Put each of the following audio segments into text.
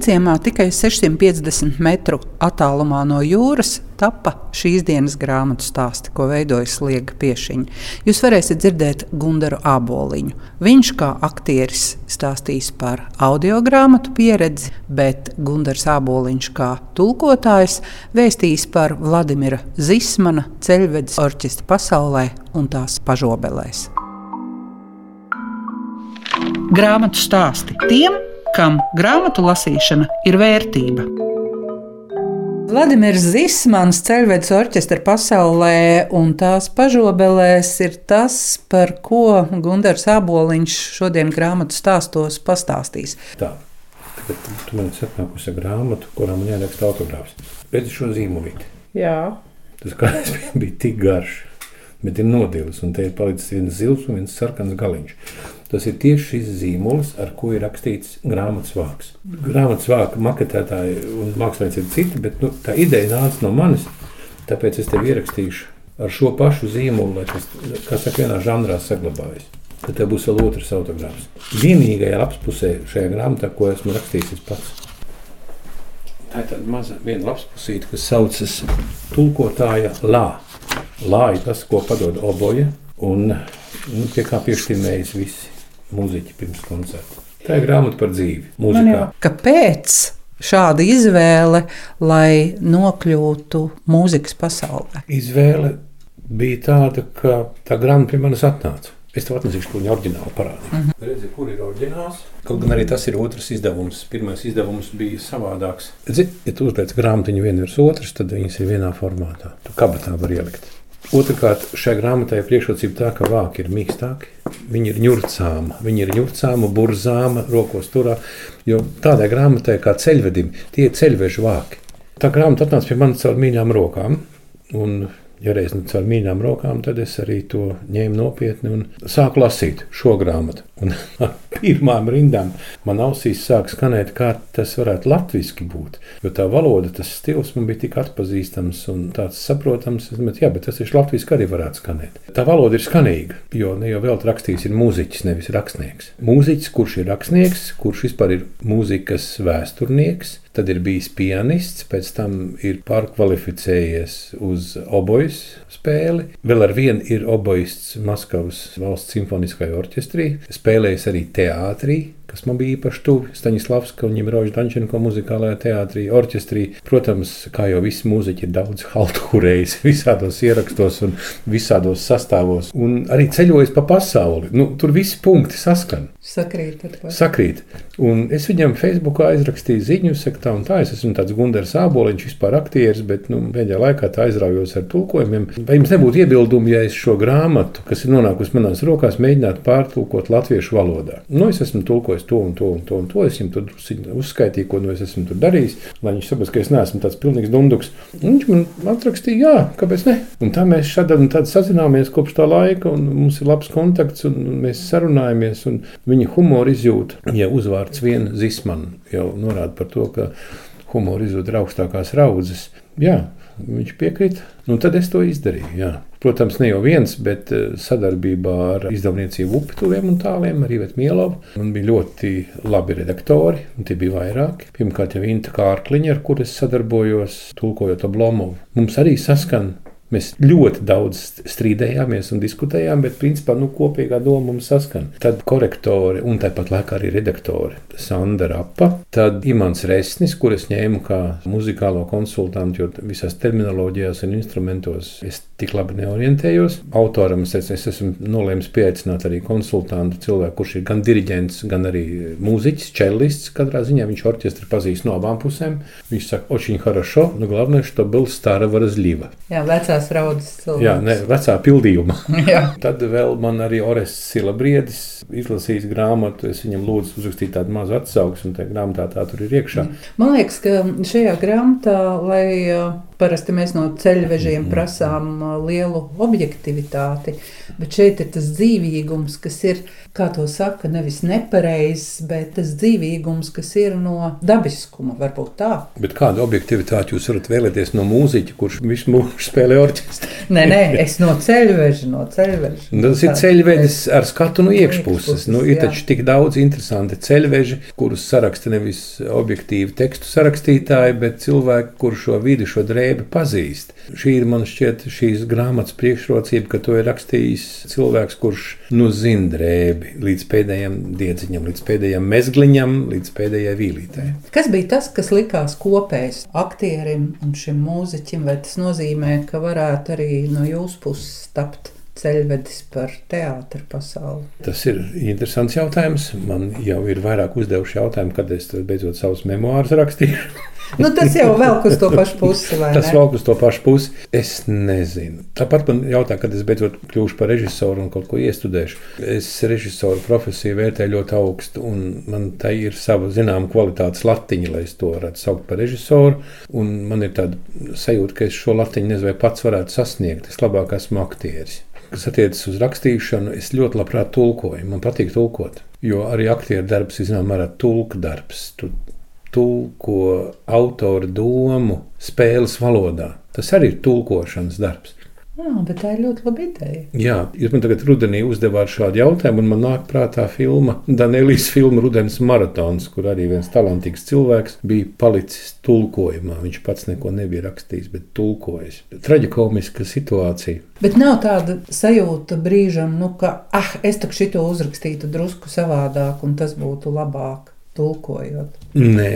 Garciemā tikai 650 metru attālumā no jūras tapa šīs dienas grāmatu stāsti, ko veidoja Sliega Piešiņa. Jūs varēsiet dzirdēt Gundaru Aboliņu. Viņš kā aktieris stāstīs par audio grāmatu pieredzi, bet Gundars Aboliņš kā tulkotājs vēstīs par Vladimira Zismana ceļvedes orķestra pasaulē un tās pažobelēs. Grāmatu stāsti tiem, kam grāmatu lasīšana ir vērtība. Vladimirs Zismans, ceļvedes orķestra pasaulē un tās pažobelēs ir tas, par ko Gunārs Aboliņš šodien grāmatu stāstos pastāstīs. Tā, tagad tu man esi atnākusi ar grāmatu, kurā man jāraksta autogrāfs. Pēc šo zīmolīti. Jā. Tas kāds bija tik garš, bet ir nodilis, un te ir palicis viens zils un viens sarkans galiņš. Tas ir tieši šis zīmols, ar ko ir rakstīts grāmatas vārks. Grāmatas vārka maketētāji un mākslinieci ir citi, bet nu, tā ideja nāca no manis. Tāpēc es tev ierakstīšu ar šo pašu zīmolu, lai tas, kā saka, vienā žanrā saglabājas. Tad tev būs vēl otrs autogrāfs. Vienīgajā lapspusē šajā grāmatā, ko esmu rakstījis pats. Tā ir tāda maza viena lapspusīte, kas saucas tulkotāja lā. Lā ir tas, ko padod oboja, un nu, pie kā piešķirmējas visi mūziķi pirms koncerta. Tā ir grāmata par dzīvi. Mūzikā. Kāpēc šāda izvēle, lai nokļūtu mūzikas pasaulē? Izvēle bija tāda, ka tā grāmata pie manis atnāca. Es tev atnesīšu, ko viņa oriģināli parādīja. Mm -hmm. Redzi, kur ir oriģināls? Kaut gan arī tas ir otrs izdevums. Pirmais izdevums bija savādāks. Zini, ja tu uzliec grāmatiņu vienu virs otras, tad viņas ir vienā formātā. Tu kabatā var ielikt. Otrakārt, šai grāmatai ir priekšrocība tā, ka vāki ir mīkstāki. Viņi ir ņurcāma, viņi ir ņurcāma, burzāma, rokos turā. Jo tādai grāmatai kā ceļvedim, tie ir ceļvežu vāki. Tā grāmata atnāca pie manis caur mīļām rokām. Un ja reiz nu caur mīļām rokām, tad es arī to ņēmu nopietni un sāku lasīt šo grāmatu. Un pirmām rindām man ausīs sāk skanēt, kā tas varētu latviešu būt. Jo tā valoda, tas stils man bija tik atpazīstams un tāds saprotams, bet, jā, bet tas ir latviešu arī varētu skanēt. Tā valoda ir skanīga, jo ne jau vēl rakstījis ir mūziķis, nevis rakstnieks. Mūziķis, kurš ir rakstnieks, kurš vispār ir mūzikas vēsturnieks, Tad ir bijis pianists, pēc tam ir pārkvalificējies uz obojas spēli. Vēl ar vienu ir obojists Maskavas valsts simfoniskajā orķestrī, spēlējis arī teātrī, kas man bija īpaši tuvi. Staņislavs, ka viņam ir Roža Dančenko muzikālajā teātrī, orķestrī. Protams, kā jau visi mūziķi ir daudz halturējis visādos ierakstos un visādos sastāvos. Un arī ceļojis pa pasauli. Nu, tur visi punkti saskan. Sakrīt. Sakrīt. Un es viņam Facebookā aizrakstīju ziņu, saku tā un tā, es esmu tāds Gundars Āboliņš, vispār aktieris, bet nu, pēdējā laikā tā aizraujos ar tulkojumiem. Vai jums nebūtu iebildumi, ja es šo grāmatu, kas ir nonākusi manās rokās, mēģinātu pārtulkot latviešu valodā? Nu, es esmu tulkojis darbojas to un to un to. Un to. Es viņam tur uzskaitīju, ko nu es esmu tur darījis, lai viņš saprastu, ka es neesmu tāds pilnīgs dunduks. Un viņš man atrakstīja, jā, kāpēc ne? Un tā mēs šādi sazināmies kopš tā laika, un mums ir labs kontakts, un mēs sarunājamies, un viņa humoru izjūta, ja uzvārds viena zismana jau norāda par to, ka humoru ir augstākās raudzes. Jā, viņš piekrita, nu tad es to izdarīju. Jā. Protams, ne jau viens, bet eh, sadarbībā ar izdevniecību Upituviem un tāliem, arī Mielovu. Man bija ļoti labi redaktori, un tie bija vairāki. Pirmkārt, jau Inta Kārkliņa, ar kuru es sadarbojos, tulkojot Oblomovu. Mums arī saskan Mēs ļoti daudz strīdējāmies un diskutējām, bet principā nu, kopīgā doma mums saskan. Tad korektori un tāpat laikā arī redaktori Sandra Rapa, tad Imants Resnis, kurus ņēmu kā muzikālo konsultantu, jo visās terminoloģijās un instrumentos es tik labi neorientējos. Autoram es, es esmu nolēmis pieaicināt arī konsultantu cilvēku, kurš ir gan diriģents, gan arī mūziķis, čelists. Katrā ziņā viņš orķestri pazīst no abām pusēm. Viņš saka, očiņ harašo, nu galvenais, ka bija stara varazlīva. Jā, vecās raudas cilvēks. Jā, ne, vecā pildījuma. Tad vēl man arī Ores Silabriedis izlasījis grāmatu, es viņam lūdzu uzrakstīt tādu mazu atsauksmi, un tā grāmatā tā tur ir iekšā. Man liekas, ka šajā grāmatā, lai Parasti mēs no ceļvežiem mhm. prasām uh, lielu objektivitāti, bet šeit ir tas dzīvīgums, kas ir, kā to saka, nevis nepareizs, bet tas dzīvīgums, kas ir no dabiskuma, varbūt tā. Bet kādu objektivitāti jūs varat vēlēties no mūziķa, kurš visu mūžu spēlē orķestrī? nē, nē, es no ceļveža, no ceļveža. Nu, tas ir ceļvedis ar skatu no iekšpuses. Nu, ir taču tik daudz interesanti ceļveži, kurus saraksta nevis objektīvi tekstu sarakstītāji, bet cilvēki, kur šo vidi, šo drēbi pazīst. Šī ir man šķiet šīs grāmatas priekšrocība, ka to ir rakstījis cilvēks, kurš nu zina drēbi līdz pēdējiem diedziņam, līdz pēdējiem mezgliņam, līdz pēdējai vīlītei. Kas bija tas, kas likās kopējs aktierim un šim mūziķim, vai tas nozīmē, ka varētu arī no jūsu puses tapt? Ceļvedis par teātru pasauli? Tas ir interesants jautājums. Man jau ir vairāk uzdevuši jautājumu, kad es beidzot savus memoārus rakstīšu. nu, tas jau vēl uz to pašu pusi. Tas vēl uz to pašu pusi. Es nezinu. Tāpat man jautā, kad es beidzot kļūšu par režisoru un kaut ko iestudēšu. Es režisoru profesiju vērtēju ļoti augstu, un man tai ir sava zināma kvalitātes latiņa, lai es to varētu saukt par režisoru. Un man ir tāda sajūta, ka es šo latiņu nezinu, vai pats varētu sasniegt. Es labāk esmu aktieris. Kas attiecas uz rakstīšanu, es ļoti labprāt tulkoju. Man patīk tulkot, jo arī aktieru darbs ir zināmā mērā tulka darbs. Tu tulko autora domu spēles valodā. Tas arī ir tulkošanas darbs. Jā, bet tā ir ļoti laba ideja. Jā, jūs man tagad rudenī uzdevāt šādu jautājumu, un man nāk prātā filma, Danielijas filma Rudens maratons, kur arī viens talantīgs cilvēks bija palicis tulkojumā. Viņš pats neko nebija rakstījis, bet tulkojis. Traģikomiska situācija. Bet nav tāda sajūta brīžam, nu, ka, ah, es tak šito uzrakstītu drusku savādāk, un tas būtu labāk tulkojot. Nē,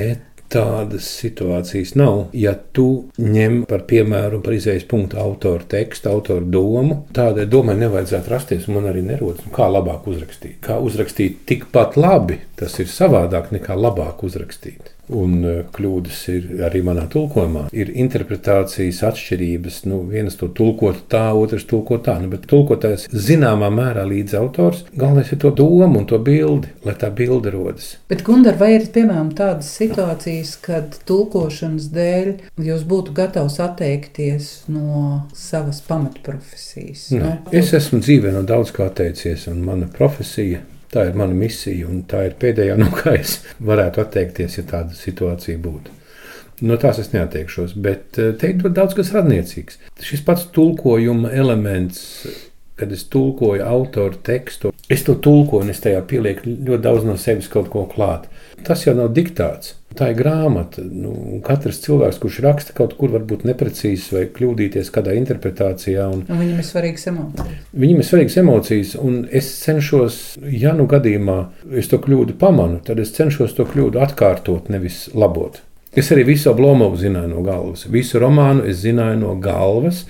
tādas situācijas nav. Ja tu ņem par piemēru par izējas punktu autoru tekstu, autoru domu, tādai domai nevajadzētu rasties. Man arī nerodas, kā labāk uzrakstīt. Kā uzrakstīt tikpat labi, tas ir savādāk nekā labāk uzrakstīt. Un e, kļūdas ir arī manā tulkojumā. Ir interpretācijas atšķirības. Nu, viens to tulkot tā, otrs tulkot tā. Nu, bet tulkotājs zināmā mērā līdz autors. Galvenais ir to domu un to bildi, lai tā bilde rodas. Bet, Gundar, vai ir piemēram tādas situācijas, kad tulkošanas dēļ jūs būtu gatavs atteikties no savas pamatprofesijas? No? Es esmu dzīvē no daudz kā atteicies, un mana profesija Tā ir mana misija, un tā ir pēdējā, no kā es varētu atteikties, ja tāda situācija būtu. No tās es neatteikšos, bet eh, te ir daudz kas radniecīgs. Šis pats tulkojuma elements, kad es tulkoju autoru tekstu, es to tulkoju un es tajā pielieku ļoti daudz no sevis kaut ko klāt. Tas jau nav diktāts. Tā ir grāmata. Nu, katrs cilvēks, kurš raksta kaut kur, varbūt neprecīzi vai kļūdīties kādā interpretācijā. Un, un viņam ir svarīgas emocijas. Viņam ir svarīgas emocijas, un es cenšos, ja nu gadījumā es to kļūdu pamanu, tad es cenšos to kļūdu atkārtot, nevis labot. Es arī visu Oblomovu zināju no galvas. Visu romānu es zināju no galvas,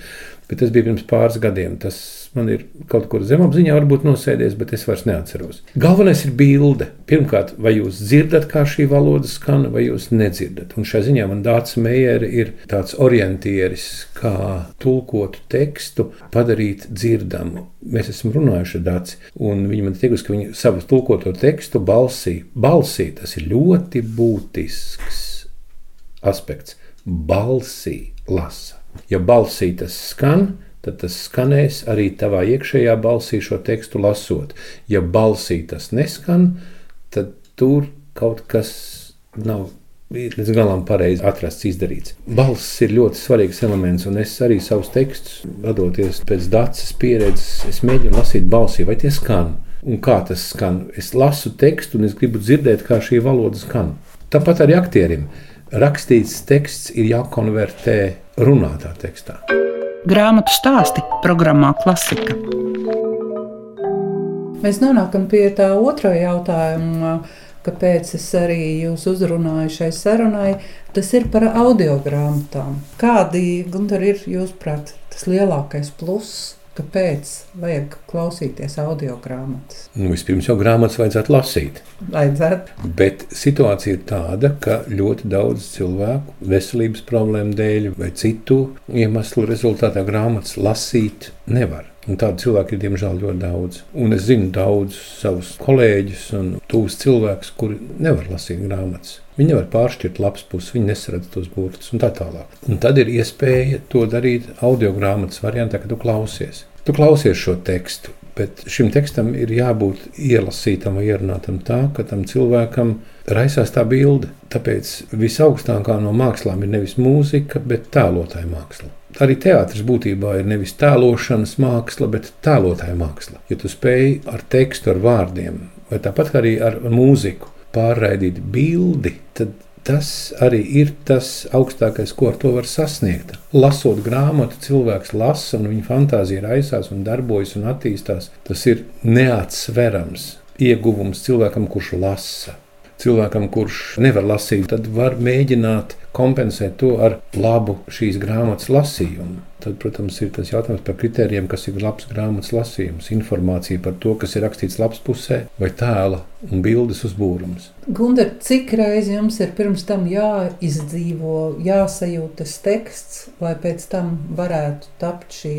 bet tas bija pirms pāris gadiem. Tas man ir kaut kur zemapziņā, varbūt nosēdies, bet es vairs neatceros. Galvenais ir bilde. Pirmkārt, vai jūs dzirdat, kā šī valoda skan, vai jūs nedzirdat. Un šajā ziņā man Dārts Meijers ir tāds orientieris, kā tulkotu tekstu padarīt dzirdamu. Mēs esam runājuši Dārts, un viņi man teiks, ka viņi savu tulkoto tekstu balsī, balsī tas ir ļoti būtisks aspekts. Balsī lasa. Ja balsī tas skan, tad tas skanēs arī tavā iekšējā balsī šo tekstu lasot. Ja balsī tas neskan, tad tur kaut kas nav līdz galam pareizi atrasts, izdarīts. Balss ir ļoti svarīgs elements, un es arī savus tekstus, vadoties pēc dācis pieredzes, es mēģinu lasīt balsī, vai tie skan. Un kā tas skan? Es lasu tekstu, un es gribu dzirdēt, kā šī valoda skan. Tāpat arī aktierim. Rakstīts teksts ir jākonvertē runātā tekstā. Grāmatu stāsti programmā Klasika. Mēs nonākam pie tā otrā jautājuma, kāpēc es arī jūs uzrunāju šai sarunai. Tas ir par audio grāmatām. Kādi Gunter, ir jūsuprāt tas lielākais pluss? Kāpēc vajag klausīties audio grāmatas? Nu, vispirms jau grāmatas vajadzētu lasīt. Vajadzētu. Bet situācija ir tāda, ka ļoti daudz cilvēku veselības problēmu dēļ vai citu iemeslu rezultātā grāmatas lasīt nevar. Un tādu cilvēku ir diemžēl ļoti daudz. Un es zinu daudzus savus kolēģus un tuvus cilvēkus, kuri nevar lasīt grāmatas. Viņi nevar pāršķirt labs puses, viņi nesaredz tos burtus un tā tālāk. Un tad ir iespēja to darīt audio grāmatas variantā, kad tu klausies. Tu klausies šo tekstu, bet šim tekstam ir jābūt ielasītam vai ierunātam tā, ka tam cilvēkam raisās tā bilde. Tāpēc visaugstākā no mākslām ir nevis mūzika, bet tēlotāja māksla. Arī teātris būtībā ir nevis tēlošanas māksla, bet tēlotāja māksla. Ja tu spēj ar tekstu, ar vārdiem, vai tāpat arī ar mūziku pārraidīt bildi, tad tas arī ir tas augstākais, ko ar to var sasniegt. Lasot grāmatu, cilvēks lasa, un viņa fantāzija raisās, un darbojas un attīstās. Tas ir neatsverams ieguvums cilvēkam, kurš lasa cilvēkam, kurš nevar lasīt, tad var mēģināt kompensēt to ar labu šīs grāmatas lasījumu. Tad, protams, ir tas jautājums par kritērijiem, kas ir labs grāmatas lasījums, informācija par to, kas ir rakstīts labs pusē, vai tēla un bildes uzbūrums. Gundar, cik reizi jums ir pirms tam jāizdzīvo, jāsajūt tas teksts, lai pēc tam varētu tapt šī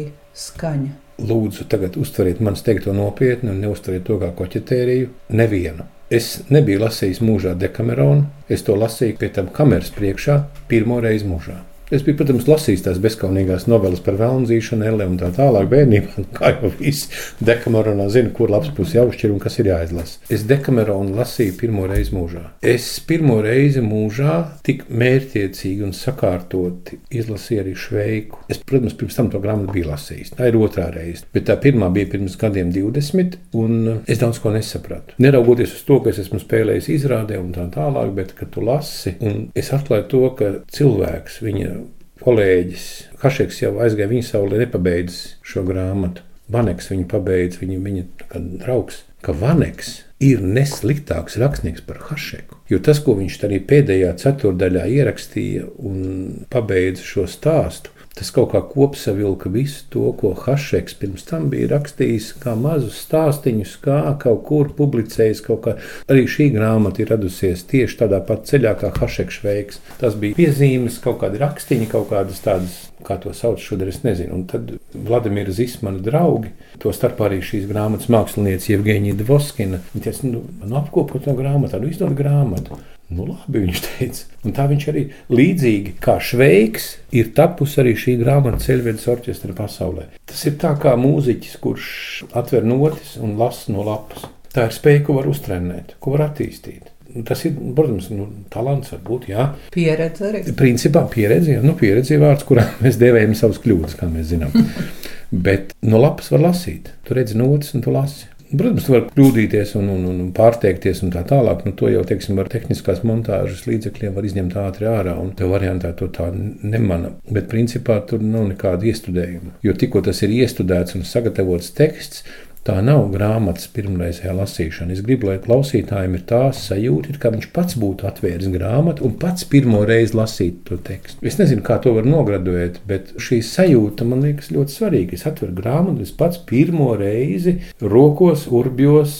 skaņa? Lūdzu, tagad uztveriet manis teikto nopietni un neuztveriet to kā koķetēriju. Nevienu. Es nebiju lasījis mūžā dekameronu, es to lasīju pie tam kameras priekšā pirmo reizi mūžā. Es biju, protams, lasījis tās bezskaunīgās novelas par vēlnzīšanu, elle un tā tālāk bērnībā. Kā jau viss dekameronā zina, kur labs puses jāuzšķir un kas ir jāizlasa. Es dekameronu lasīju pirmo reizi mūžā. Es pirmo reizi mūžā tik mērķiecīgi un sakārtoti izlasīju arī šveiku. Es, protams, pirms tam to grāmatu biju lasījis. Tā ir otrā reize. Bet tā pirmā bija pirms gadiem 20, un es daudz ko nesapratu. Neraugoties uz to, ka es esmu spēlējis izrādē un tā tālāk, bet kad tu lasi, un es atklāju to, ka cilvēks viņa kolēģis Hašeks jau aizgāja viņa saulē, nepabeidz šo grāmatu. Vaneks viņu pabeidz, viņa, viņa draugs, ka Vaneks ir nesliktāks rakstnieks par Hašeku. Jo tas, ko viņš arī pēdējā ceturdaļā ierakstīja un pabeidza šo stāstu, Tas kaut kā kopsavilka visu to, ko Hašeks pirms tam bija rakstījis, kā mazus stāstīņus, kā kaut kur publicējis. Kā. Arī šī grāmata ir radusies tieši tādā pat ceļā, kā Hašeks veiks. Tas bija piezīmes, kaut kādi rakstīņi, kaut kādas tādas, kā to sauc šodien, es nezinu. Un tad Vladimira Zismana draugi, to starp arī šīs grāmatas mākslinieca Jevgeņija Dvoskina, viņi teica, nu, man apkopot no grāmatā, nu izdod grāmatu. Nu, labi, viņš teica. Un tā viņš arī līdzīgi kā šveiks ir tapusi arī šī grāmata ceļvedes orķestra pasaulē. Tas ir tā kā mūziķis, kurš atver notis un lasa no lapas. Tā ir spēja, ko var uztrenēt, ko var attīstīt. Tas ir, protams, nu, talants, varbūt, jā. Pieredze arī. Principā pieredze, jā, nu, pieredze ir vārds, kurā mēs devējam savus kļūdas, kā mēs zinām. Bet no lapas var lasīt. Tu redzi notis un tu lasi. Protams, tu vari kļūdīties un, un, un pārteikties un tā tālāk. Nu, to jau, teiksim, ar tehniskās montāžas līdzekļiem var izņemt ātri ārā, un tev variantā to tā nemana. Bet principā tur nav nekāda iestudējuma. Jo tikko tas ir iestudēts un sagatavots teksts, Tā nav grāmatas pirmreizējā lasīšana. Es gribu, lai klausītājiem ir tā sajūta, ka viņš pats būtu atvēris grāmatu un pats pirmo reizi lasītu to tekstu. Es nezinu, kā to var nograduēt, bet šī sajūta man liekas ļoti svarīga. Es atveru grāmatu, es pats pirmo reizi rokos, urbjos,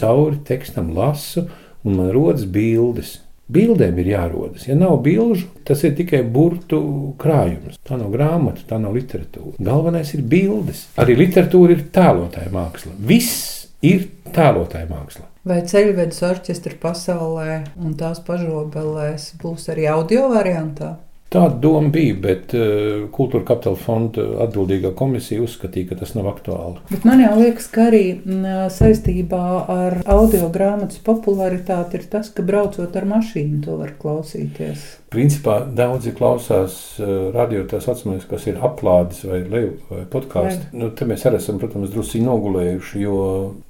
cauri tekstam lasu, un man rodas bildes. Bildēm ir jārodas. Ja nav bilžu, tas ir tikai burtu krājums. Tā nav grāmata, tā nav literatūra. Galvenais ir bildes. Arī literatūra ir tēlotāja māksla. Viss ir tēlotāja māksla. Vai ceļvedes orķestra pasaulē un tās pašobelēs būs arī audio variantā? Tāda doma bija, bet uh, Kultūra Kapitāla fonda atbildīgā komisija uzskatīja, ka tas nav aktuāli. Bet man jau liekas, ka arī m, saistībā ar audio grāmatas popularitāti ir tas, ka braucot ar mašīnu to var klausīties. Principā daudzi klausās uh, radio tā saucamais, kas ir aplādes vai leju vai podkāstu. Nu, te mēs arī esam, protams, drusku nogulējuši, jo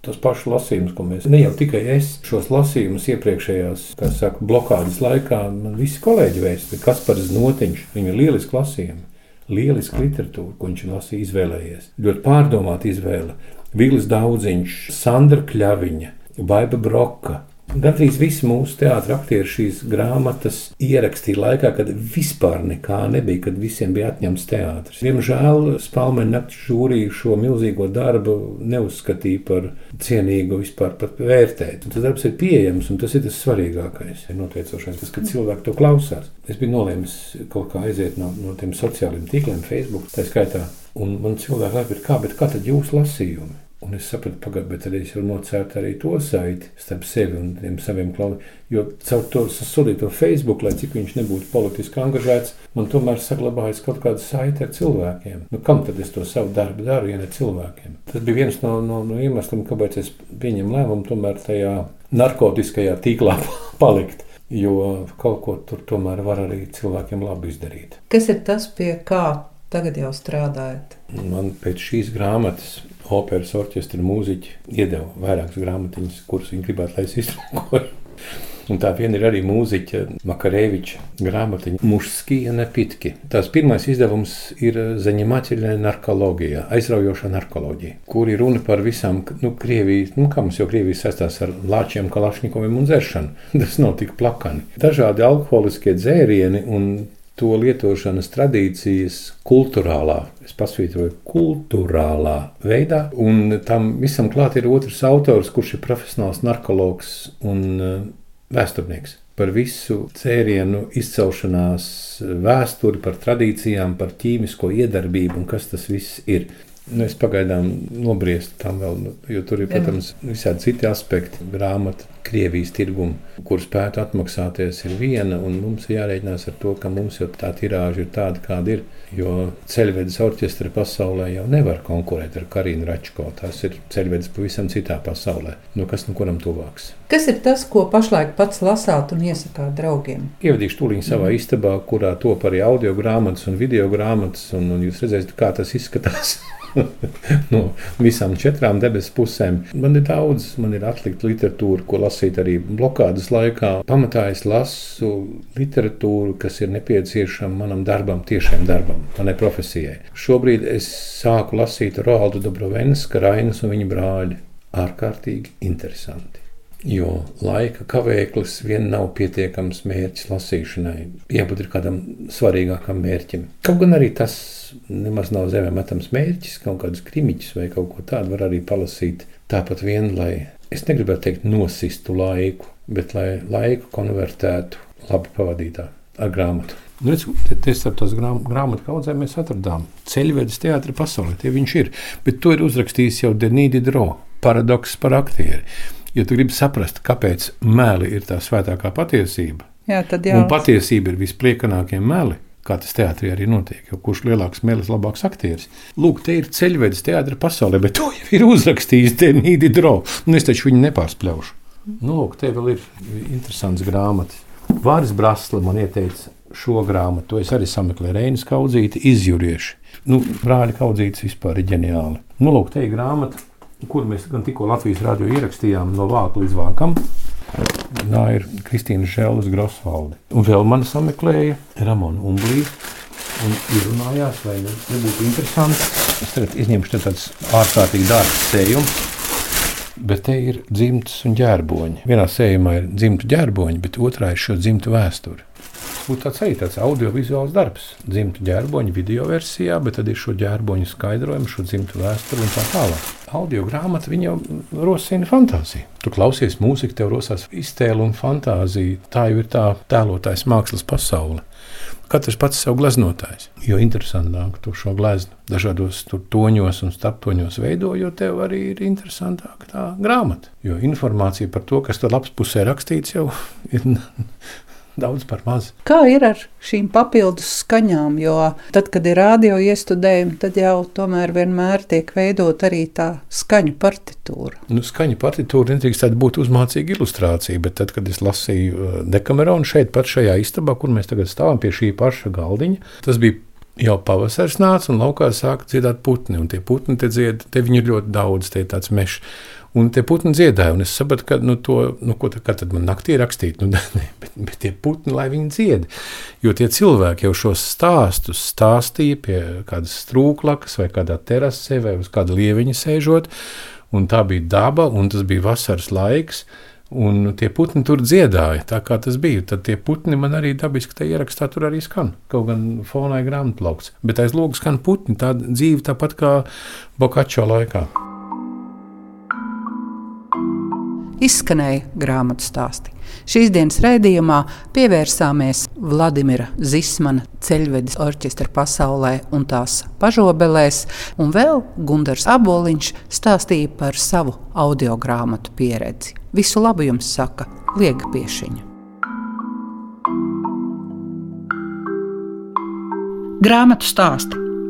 tas pašs lasījums, ko mēs, ne jau tikai es, šos lasījumus iepriekšējās, kā saka, blokādes laikā, man visi kolēģi vēsti, kas par znotiņš, viņi ir lieliski lasījumi. Lieliska literatūra, ko viņš lasīja, izvēlējies. Ļoti pārdomāta izvēle. Vīlis Daudziņš, Sandra Kļaviņa, Baiba Broka, Gandrīz visi mūsu teātris šīs grāmatas ierakstīja laikā, kad vispār nekā nebija, kad visiem bija atņemts teātris. Diemžēl Spalmeņa naktas žūrija šo milzīgo darbu neuzskatīja par cienīgu vispār pat vērtēt. Un tas darbs ir pieejams, un tas ir tas svarīgākais, noteicošais, tas, ka cilvēki to klausās. Es biju nolēmis kaut kā aiziet no, no tiem sociālajiem tīkliem, Facebook, tā skaitā. Un man cilvēki atbild, kā, kā tad jūs lasījumi? Un es sapratu, pagaidi, bet tad es jau nocērtu arī to saiti starp sevi un tiem saviem klausītājiem. Jo caur to sasodīto Facebook, lai cik viņš nebūtu politiski angažēts, man tomēr saglabājas kaut kāda saite ar cilvēkiem. Nu, kam tad es to savu darbu daru, ja ne cilvēkiem? Tas bija viens no, no, no iemesliem, kāpēc es pieņemu lēmumu tomēr tajā narkotiskajā tīklā palikt. Jo kaut ko tur tomēr var arī cilvēkiem labi izdarīt. Kas ir tas, pie kā tagad jau strādājat? Man pēc šīs grāmatas operas orķestra mūziķi iedeva vairākas grāmatiņas, kuras viņi gribētu, lai es iztulkoju. Un tā viena ir arī mūziķa Makareviča grāmatiņa Mušskija nepitki. Tās pirmais izdevums ir Zaņemaķiļa narkoloģija, aizraujoša narkoloģija, kur ir runa par visām, nu, Krievijas, nu, kā mums jau Krievijas saistās ar lāčiem, kalašņikoviem un dzeršanu. Tas nav tik plakani. Dažādi alkoholiskie dzērieni un to lietošanas tradīcijas kultūrālā, es pasvītroju, kultūrālā veidā. Un tam visam klāt ir otrs autors, kurš ir profesionāls narkologs un uh, vēsturnieks. Par visu cērienu izcelšanās vēsturi, par tradīcijām, par ķīmisko iedarbību un kas tas viss ir. Nu, es pagaidām nobriestu tam vēl, jo tur ir, protams, visādi citi aspekti. Grāmata, Krievijas tirgumu, kur spētu atmaksāties, ir viena, un mums ir jārēķinās ar to, ka mums jau tā tirāža ir tāda, kāda ir. Jo ceļvedes orķestra pasaulē jau nevar konkurēt ar Karinu Račko. Tas ir ceļvedes pavisam citā pasaulē. Nu, kas nu kuram tuvāks? Kas ir tas, ko pašlaik pats lasāt un iesakāt draugiem? Ievadīšu tūlīt savā mm. istabā, kurā top arī audio grāmatas un video grāmatas, un, un jūs redzēsiet, kā tas izskatās. no visām četrām debesu pusēm. Man ir daudz, man ir atlikta literatūra, ko lasīt arī blokādas laikā. Pamatā es lasu literatūru, kas ir nepieciešama manam darbam, tiešām darbam, manai profesijai. Šobrīd es sāku lasīt Roaldu Dobrovenska, Rainas un viņa brāļi. Ārkārtīgi interesanti. Jo laika kavēklis vien nav pietiekams mērķis lasīšanai. Jābūt kādam svarīgākam mērķim. Kaut gan arī tas nemaz nav zemē metams mērķis, kaut kādus krimiķus vai kaut ko tādu var arī palasīt. Tāpat vien, lai es negribētu teikt nosistu laiku, bet lai laiku konvertētu labi pavadītā ar grāmatu. Nu, Tieši ar tās grāmatu kaudzēm mēs atradām ceļvedes teātri pasaulē. Tie viņš ir. Bet to ir uzrakstījis jau Denīdi Dro. Paradoks par aktieri. Ja tu gribi saprast, kāpēc meli ir tā svētākā patiesība, Jā, tad jā. un patiesība ir vispliekanākie meli, kā tas teātrī arī notiek. Jo kurš lielāks melis, labāks aktieris. Lūk, te ir ceļvedis teātris pasaulē, bet to jau ir uzrakstījis Denīdi Dro. Un es taču viņu nepārspļaušu. Nu, lūk, te vēl ir interesants grāmatas. Vāris Brasla man ieteica šo grāmatu. To es arī sameklēju Reinas kaudzīti, izjurieši. Nu, brāļa kaudzītes vispār ir ģeniāli. Nu, lūk, te ir grāmata kur mēs gan tikko Latvijas radio ierakstījām no vāka līdz vākam. Tā ir Kristīna Žēlis Grosvalde. Un vēl man sameklēja Ramona Umblī. Un izrunājās, vai ne, nebūtu interesanti. Es tagad izņemšu te tāds ārkārtīgi dārgs sējums. Bet te ir dzimtas un ģērboņi. Vienā sējumā ir dzimta ģērboņi, bet otrā ir šo dzimtu vēsture būtu tāds arī tāds audiovizuāls darbs. Dzimta ģērboņa video versijā, bet tad ir šo ģērboņu skaidrojumu, šo dzimtu vēsturi un tā tālāk. Audio grāmata jau rosina fantāziju. Tu klausies mūziku, tev rosās iztēle un fantāzija. Tā jau ir tā tēlotājs mākslas pasaule. Katrs pats sev gleznotājs. Jo interesantāk tu šo gleznu dažādos toņos un starptoņos veido, jo tev arī ir interesantāka tā grāmata. Jo informācija par to, kas tur labs pusē rakstīts, jau ir daudz par maz. Kā ir ar šīm papildus skaņām? Jo tad, kad ir radio iestudējumi, tad jau tomēr vienmēr tiek veidot arī tā skaņu partitūra. Nu, skaņu partitūra nedrīkst būt uzmācīga ilustrācija, bet tad, kad es lasīju uh, Dekameronu šeit, pat šajā istabā, kur mēs tagad stāvam pie šī paša galdiņa, tas bija jau pavasaris nāca un laukā sāka dziedāt putni. Un tie putni te dzied, te viņi ir ļoti daudz, tie ir tāds mežs. Un tie putni dziedāja, un es sapratu, ka nu, to, nu, ko tā, tad man naktī rakstīt, nu, ne, bet, bet tie putni, lai viņi dzied. Jo tie cilvēki jau šos stāstus stāstīja pie kādas strūklakas vai kādā terasē vai uz kāda lieviņa sēžot, un tā bija daba, un tas bija vasaras laiks, Un tie putni tur dziedāja, tā kā tas bija. Tad tie putni man arī dabiski tajā ierakstā tur arī skan. Kaut gan fonā ir grāmatplaukts. Bet aiz logs skan putni, tā dzīve tāpat kā Bokačo laikā. Izskanēja grāmatu stāsti. Šīs dienas raidījumā pievērsāmies Vladimira Zismana ceļvedes orķestra pasaulē un tās pažobelēs, un vēl Gunārs Aboliņš stāstīja par savu audio grāmatu pieredzi. Visu labu jums saka Liega Piešiņa. Grāmatu stāsti